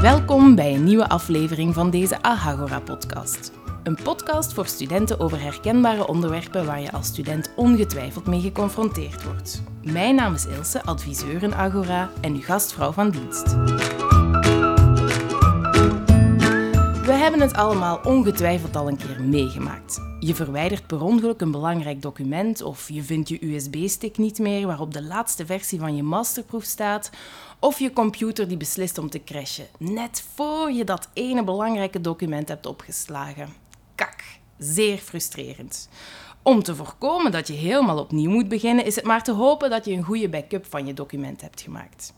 Welkom bij een nieuwe aflevering van deze Ahagora-podcast. Een podcast voor studenten over herkenbare onderwerpen waar je als student ongetwijfeld mee geconfronteerd wordt. Mijn naam is Ilse, adviseur in Agora en uw gastvrouw van dienst. Hebben het allemaal ongetwijfeld al een keer meegemaakt. Je verwijdert per ongeluk een belangrijk document of je vindt je USB-stick niet meer waarop de laatste versie van je masterproef staat of je computer die beslist om te crashen, net voor je dat ene belangrijke document hebt opgeslagen. Kak, zeer frustrerend. Om te voorkomen dat je helemaal opnieuw moet beginnen, is het maar te hopen dat je een goede backup van je document hebt gemaakt.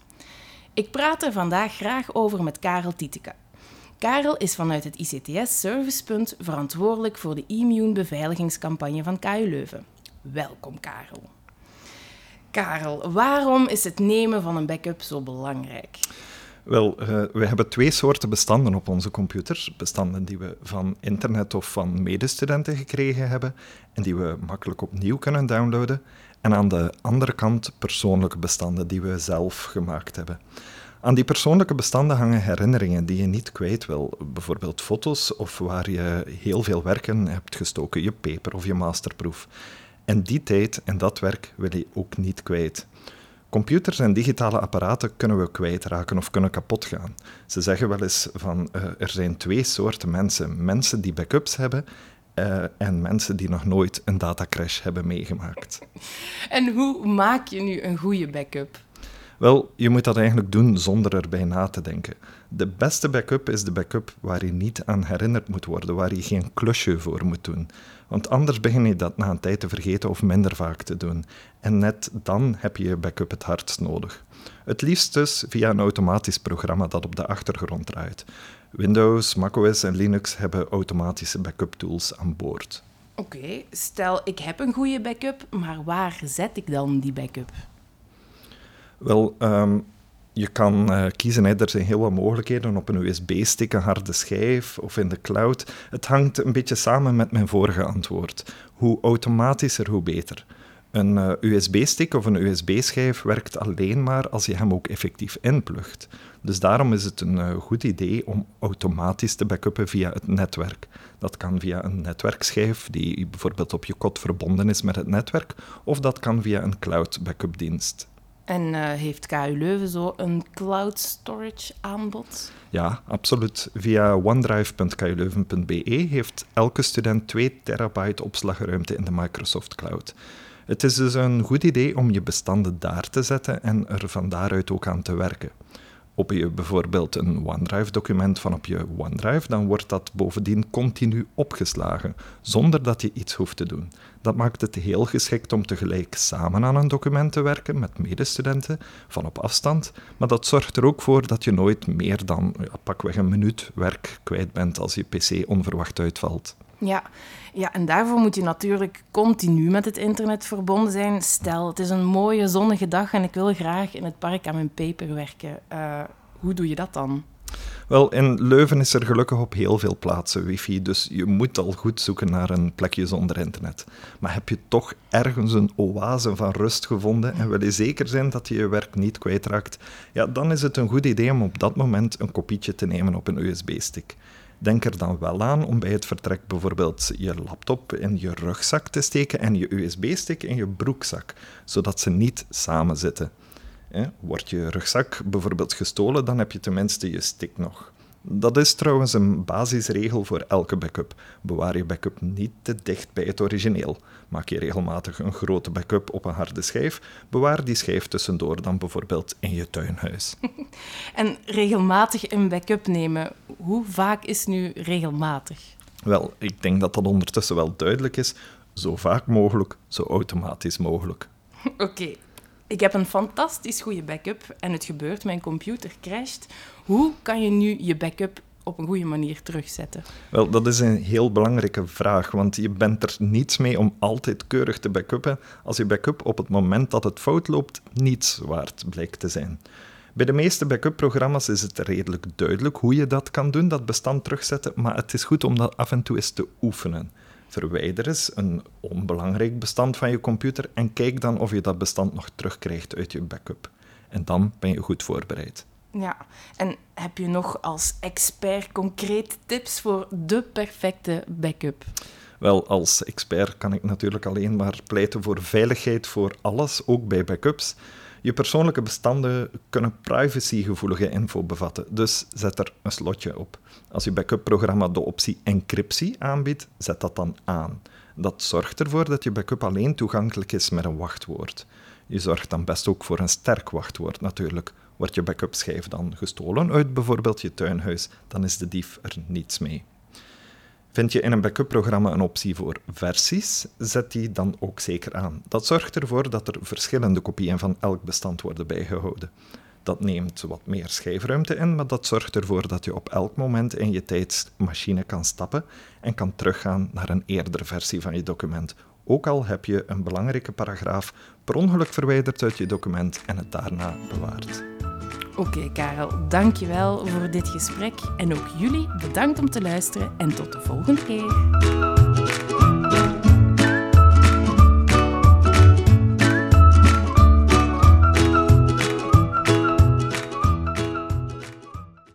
Ik praat er vandaag graag over met Karel Tieteke. Karel is vanuit het ICTS Servicepunt verantwoordelijk voor de immune beveiligingscampagne van KU Leuven. Welkom Karel. Karel, waarom is het nemen van een backup zo belangrijk? Wel, uh, we hebben twee soorten bestanden op onze computers. Bestanden die we van internet of van medestudenten gekregen hebben en die we makkelijk opnieuw kunnen downloaden. En aan de andere kant persoonlijke bestanden die we zelf gemaakt hebben. Aan die persoonlijke bestanden hangen herinneringen die je niet kwijt wil. Bijvoorbeeld foto's of waar je heel veel werken hebt gestoken, je paper of je masterproef. En die tijd en dat werk wil je ook niet kwijt. Computers en digitale apparaten kunnen we kwijtraken of kunnen kapot gaan. Ze zeggen wel eens van uh, er zijn twee soorten mensen. Mensen die backups hebben uh, en mensen die nog nooit een datacrash hebben meegemaakt. En hoe maak je nu een goede backup? Wel, je moet dat eigenlijk doen zonder erbij na te denken. De beste backup is de backup waar je niet aan herinnerd moet worden, waar je geen klusje voor moet doen. Want anders begin je dat na een tijd te vergeten of minder vaak te doen. En net dan heb je je backup het hardst nodig. Het liefst dus via een automatisch programma dat op de achtergrond draait. Windows, macOS en Linux hebben automatische backup tools aan boord. Oké, stel ik heb een goede backup, maar waar zet ik dan die backup? Wel, um, je kan uh, kiezen, hè. er zijn heel wat mogelijkheden op een USB-stick, een harde schijf of in de cloud. Het hangt een beetje samen met mijn vorige antwoord. Hoe automatischer, hoe beter. Een uh, USB-stick of een USB-schijf werkt alleen maar als je hem ook effectief inplugt. Dus daarom is het een uh, goed idee om automatisch te backuppen via het netwerk. Dat kan via een netwerkschijf die bijvoorbeeld op je kot verbonden is met het netwerk, of dat kan via een cloud backup dienst. En uh, heeft KU Leuven zo een cloud storage aanbod? Ja, absoluut. Via onedrive.kuleuven.be heeft elke student 2 terabyte opslagruimte in de Microsoft Cloud. Het is dus een goed idee om je bestanden daar te zetten en er van daaruit ook aan te werken op je bijvoorbeeld een OneDrive-document van op je OneDrive, dan wordt dat bovendien continu opgeslagen, zonder dat je iets hoeft te doen. Dat maakt het heel geschikt om tegelijk samen aan een document te werken met medestudenten van op afstand, maar dat zorgt er ook voor dat je nooit meer dan pakweg een minuut werk kwijt bent als je pc onverwacht uitvalt. Ja. ja, en daarvoor moet je natuurlijk continu met het internet verbonden zijn. Stel, het is een mooie zonnige dag en ik wil graag in het park aan mijn paper werken. Uh, hoe doe je dat dan? Wel, in Leuven is er gelukkig op heel veel plaatsen wifi, dus je moet al goed zoeken naar een plekje zonder internet. Maar heb je toch ergens een oase van rust gevonden en wil je zeker zijn dat je je werk niet kwijtraakt, ja, dan is het een goed idee om op dat moment een kopietje te nemen op een USB-stick. Denk er dan wel aan om bij het vertrek bijvoorbeeld je laptop in je rugzak te steken en je USB-stick in je broekzak, zodat ze niet samen zitten. Wordt je rugzak bijvoorbeeld gestolen, dan heb je tenminste je stick nog. Dat is trouwens een basisregel voor elke backup. Bewaar je backup niet te dicht bij het origineel. Maak je regelmatig een grote backup op een harde schijf, bewaar die schijf tussendoor dan bijvoorbeeld in je tuinhuis. en regelmatig een backup nemen, hoe vaak is nu regelmatig? Wel, ik denk dat dat ondertussen wel duidelijk is. Zo vaak mogelijk, zo automatisch mogelijk. Oké, ik heb een fantastisch goede backup en het gebeurt, mijn computer crasht. Hoe kan je nu je backup op een goede manier terugzetten? Wel, dat is een heel belangrijke vraag, want je bent er niets mee om altijd keurig te backuppen als je backup op het moment dat het fout loopt niets waard blijkt te zijn. Bij de meeste backup-programma's is het redelijk duidelijk hoe je dat kan doen, dat bestand terugzetten, maar het is goed om dat af en toe eens te oefenen. Verwijder eens een onbelangrijk bestand van je computer en kijk dan of je dat bestand nog terugkrijgt uit je backup. En dan ben je goed voorbereid. Ja, en heb je nog als expert concrete tips voor de perfecte backup? Wel, als expert kan ik natuurlijk alleen maar pleiten voor veiligheid voor alles, ook bij backups. Je persoonlijke bestanden kunnen privacygevoelige info bevatten, dus zet er een slotje op. Als je backup-programma de optie encryptie aanbiedt, zet dat dan aan. Dat zorgt ervoor dat je backup alleen toegankelijk is met een wachtwoord. Je zorgt dan best ook voor een sterk wachtwoord natuurlijk. Wordt je backup-schijf dan gestolen uit bijvoorbeeld je tuinhuis, dan is de dief er niets mee. Vind je in een backup-programma een optie voor versies, zet die dan ook zeker aan. Dat zorgt ervoor dat er verschillende kopieën van elk bestand worden bijgehouden. Dat neemt wat meer schijfruimte in, maar dat zorgt ervoor dat je op elk moment in je tijdmachine kan stappen en kan teruggaan naar een eerdere versie van je document. Ook al heb je een belangrijke paragraaf per ongeluk verwijderd uit je document en het daarna bewaard. Oké, Karel, dankjewel voor dit gesprek. En ook jullie bedankt om te luisteren en tot de volgende keer.